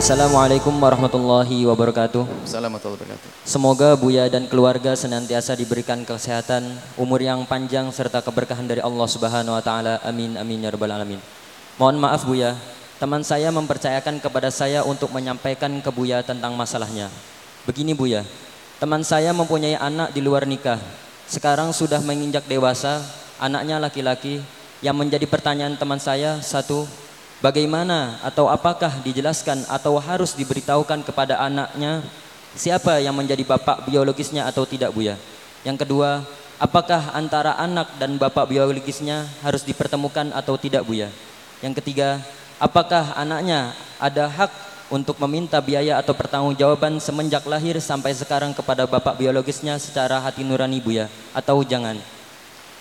Assalamualaikum warahmatullahi wabarakatuh. Assalamualaikum warahmatullahi wabarakatuh. Semoga Buya dan keluarga senantiasa diberikan kesehatan, umur yang panjang serta keberkahan dari Allah Subhanahu wa taala. Amin amin ya rabbal alamin. Mohon maaf Buya, teman saya mempercayakan kepada saya untuk menyampaikan ke Buya tentang masalahnya. Begini Buya, teman saya mempunyai anak di luar nikah. Sekarang sudah menginjak dewasa, anaknya laki-laki. Yang menjadi pertanyaan teman saya satu, bagaimana atau apakah dijelaskan atau harus diberitahukan kepada anaknya siapa yang menjadi bapak biologisnya atau tidak Buya? Yang kedua, apakah antara anak dan bapak biologisnya harus dipertemukan atau tidak Buya? Yang ketiga, apakah anaknya ada hak untuk meminta biaya atau pertanggungjawaban semenjak lahir sampai sekarang kepada bapak biologisnya secara hati nurani Buya atau jangan?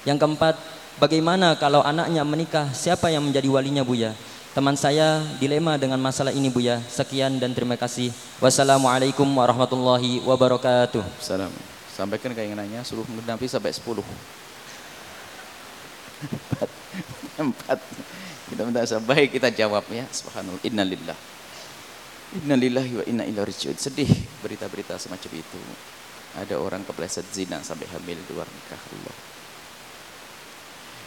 Yang keempat, bagaimana kalau anaknya menikah siapa yang menjadi walinya Buya? Teman saya dilema dengan masalah ini Buya. Sekian dan terima kasih. Wassalamualaikum warahmatullahi wabarakatuh. Salam. Sampaikan keinginannya suruh menapi sampai 10. Empat. Empat. Kita minta baik kita jawab ya. Subhanallah. Innalillah. Innalillahi wa inna ilaihi raji'un. Sedih berita-berita semacam itu. Ada orang kepleset zina sampai hamil di luar nikah Allah.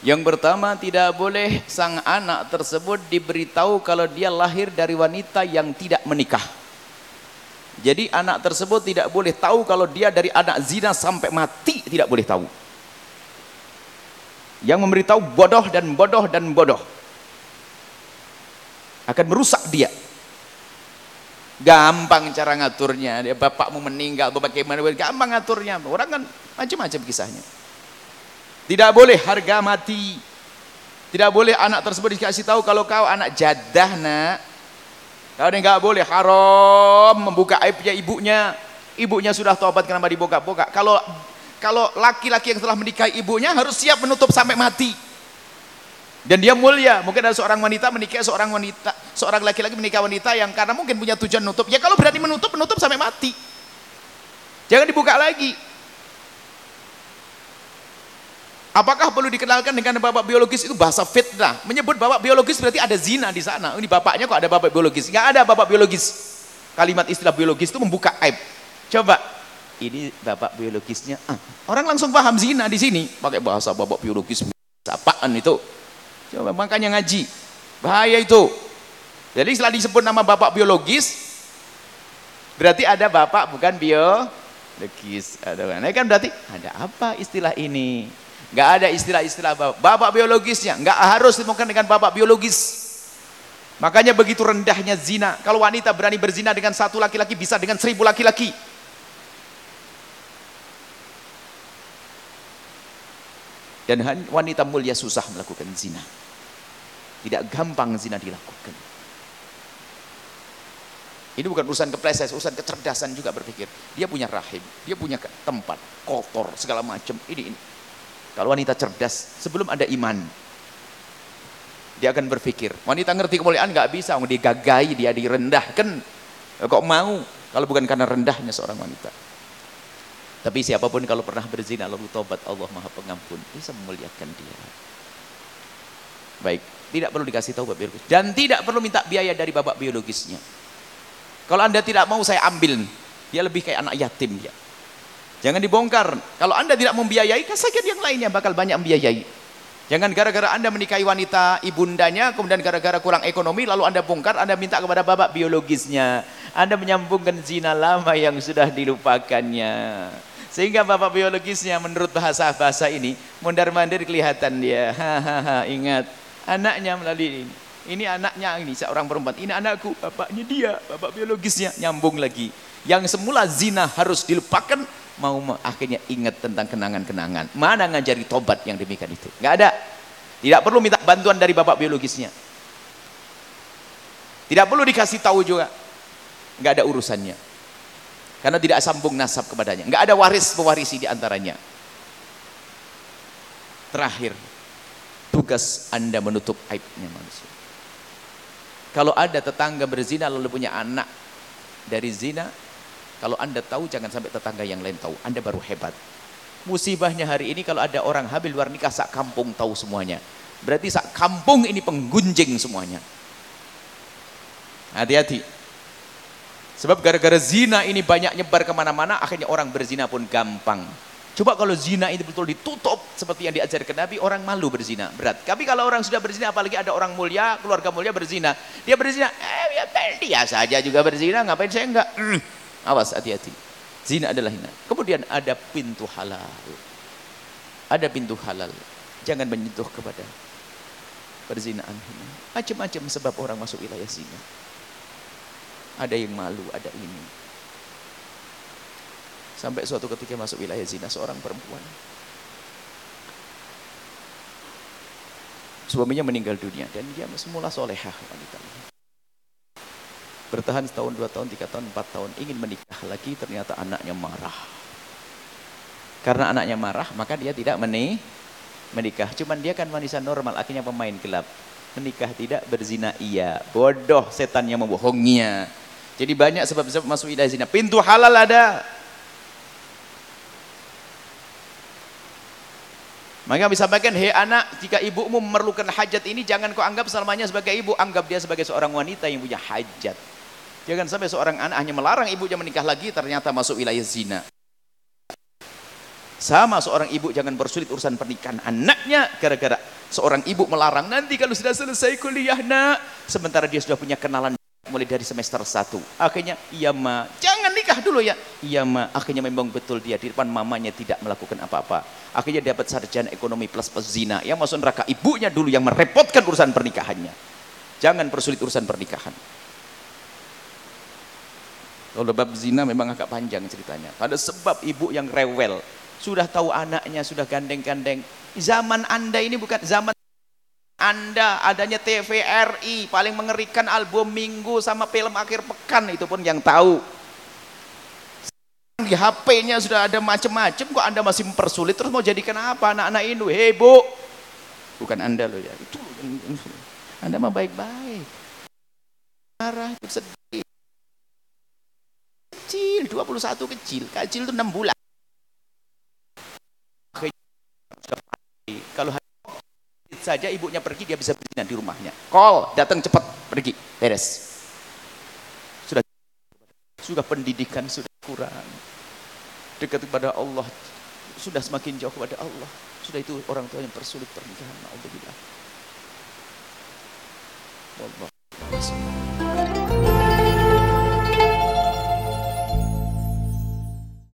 Yang pertama tidak boleh sang anak tersebut diberitahu kalau dia lahir dari wanita yang tidak menikah. Jadi anak tersebut tidak boleh tahu kalau dia dari anak zina sampai mati tidak boleh tahu. Yang memberitahu bodoh dan bodoh dan bodoh. Akan merusak dia. Gampang cara ngaturnya. Dia bapakmu meninggal, bagaimana gampang ngaturnya. Orang kan macam-macam kisahnya. Tidak boleh harga mati. Tidak boleh anak tersebut dikasih tahu kalau kau anak jadah nak. Kau ini nggak boleh haram membuka aibnya ibunya. Ibunya sudah tobat kenapa dibuka-buka. Kalau kalau laki-laki yang telah menikahi ibunya harus siap menutup sampai mati. Dan dia mulia. Mungkin ada seorang wanita menikah seorang wanita, seorang laki-laki menikah wanita yang karena mungkin punya tujuan menutup. Ya kalau berani menutup, menutup sampai mati. Jangan dibuka lagi. Apakah perlu dikenalkan dengan bapak biologis itu bahasa fitnah? Menyebut bapak biologis berarti ada zina di sana. Ini bapaknya kok ada bapak biologis? Enggak ada bapak biologis. Kalimat istilah biologis itu membuka aib. Coba, ini bapak biologisnya. Ah, orang langsung paham zina di sini. Pakai bahasa bapak biologis. Apaan itu? Coba makanya ngaji. Bahaya itu. Jadi setelah disebut nama bapak biologis, berarti ada bapak bukan biologis. Ada kan berarti ada apa istilah ini? Nggak ada istilah-istilah bapak. Bapak biologisnya, nggak harus ditemukan dengan bapak biologis. Makanya begitu rendahnya zina. Kalau wanita berani berzina dengan satu laki-laki, bisa dengan seribu laki-laki. Dan wanita mulia susah melakukan zina. Tidak gampang zina dilakukan. Ini bukan urusan kepleset, urusan kecerdasan juga berpikir. Dia punya rahim, dia punya tempat, kotor, segala macam. Ini, ini. Kalau wanita cerdas, sebelum ada iman, dia akan berpikir. Wanita ngerti kemuliaan nggak bisa, dia gagai, dia direndahkan. Kok mau? Kalau bukan karena rendahnya seorang wanita. Tapi siapa pun kalau pernah berzina lalu tobat Allah Maha Pengampun, bisa memuliakan dia. Baik, tidak perlu dikasih tahu bapak biologis dan tidak perlu minta biaya dari bapak biologisnya. Kalau Anda tidak mau saya ambil, dia lebih kayak anak yatim dia. Jangan dibongkar. Kalau Anda tidak membiayai, kasihkan yang lainnya bakal banyak membiayai. Jangan gara-gara Anda menikahi wanita ibundanya, kemudian gara-gara kurang ekonomi, lalu Anda bongkar, Anda minta kepada bapak biologisnya. Anda menyambungkan zina lama yang sudah dilupakannya. Sehingga bapak biologisnya menurut bahasa-bahasa ini, mondar-mandir kelihatan dia. Hahaha, ingat, anaknya melalui ini. Ini anaknya ini seorang perempuan. Ini anakku, bapaknya dia, bapak biologisnya nyambung lagi. Yang semula zina harus dilupakan, mau akhirnya ingat tentang kenangan-kenangan. Mana ngajari tobat yang demikian itu? Enggak ada. Tidak perlu minta bantuan dari bapak biologisnya. Tidak perlu dikasih tahu juga. Enggak ada urusannya. Karena tidak sambung nasab kepadanya. Enggak ada waris pewarisi di antaranya. Terakhir, tugas Anda menutup aibnya manusia. Kalau ada tetangga berzina lalu punya anak dari zina, kalau Anda tahu jangan sampai tetangga yang lain tahu. Anda baru hebat. Musibahnya hari ini kalau ada orang hamil luar nikah sak kampung tahu semuanya. Berarti sak kampung ini penggunjing semuanya. Hati-hati. Sebab gara-gara zina ini banyak nyebar ke mana-mana, akhirnya orang berzina pun gampang. Coba kalau zina itu betul ditutup seperti yang diajarkan Nabi, orang malu berzina, berat. Tapi kalau orang sudah berzina, apalagi ada orang mulia, keluarga mulia berzina, dia berzina, eh ya dia saja juga berzina, ngapain saya enggak? Hmm. Awas, hati-hati. Zina adalah hina. Kemudian ada pintu halal. Ada pintu halal. Jangan menyentuh kepada perzinaan hina. Macam-macam sebab orang masuk wilayah zina. Ada yang malu, ada ini. Sampai suatu ketika masuk wilayah zina seorang perempuan. Suaminya meninggal dunia dan dia semula solehah wanita Bertahan setahun, dua tahun, tiga tahun, empat tahun, ingin menikah lagi, ternyata anaknya marah. Karena anaknya marah, maka dia tidak menih, menikah. Cuman dia kan wanita normal, akhirnya pemain gelap. Menikah tidak, berzina iya. Bodoh setan yang membohongnya. Jadi banyak sebab-sebab masuk wilayah zina. Pintu halal ada. Maka bisa sampaikan, hei anak, jika ibumu memerlukan hajat ini, jangan kau anggap selamanya sebagai ibu, anggap dia sebagai seorang wanita yang punya hajat. Jangan sampai seorang anak hanya melarang ibunya menikah lagi, ternyata masuk wilayah zina. Sama seorang ibu jangan bersulit urusan pernikahan anaknya, gara-gara seorang ibu melarang, nanti kalau sudah selesai kuliah nak, sementara dia sudah punya kenalan mulai dari semester 1 akhirnya iya ma jangan nikah dulu ya. Iya ma. Akhirnya memang betul dia di depan mamanya tidak melakukan apa-apa. Akhirnya dapat sarjana ekonomi plus plus zina yang masuk neraka ibunya dulu yang merepotkan urusan pernikahannya. Jangan persulit urusan pernikahan kalau bab zina memang agak panjang ceritanya. Ada sebab ibu yang rewel sudah tahu anaknya sudah gandeng-gandeng. Zaman anda ini bukan zaman anda adanya TVRI paling mengerikan album minggu sama film akhir pekan itu pun yang tahu. Di HP-nya sudah ada macam-macam kok Anda masih mempersulit? Terus mau jadikan apa anak-anak ini hei bu! Bukan Anda loh ya itu Anda mah baik-baik. Marah sedih kecil 21 kecil kecil itu 6 bulan kalau saja ibunya pergi dia bisa berzina di rumahnya. Call, datang cepat, pergi, beres. Sudah sudah pendidikan sudah kurang. Dekat kepada Allah sudah semakin jauh kepada Allah. Sudah itu orang tua yang persulit pernikahan. Alhamdulillah. Allah.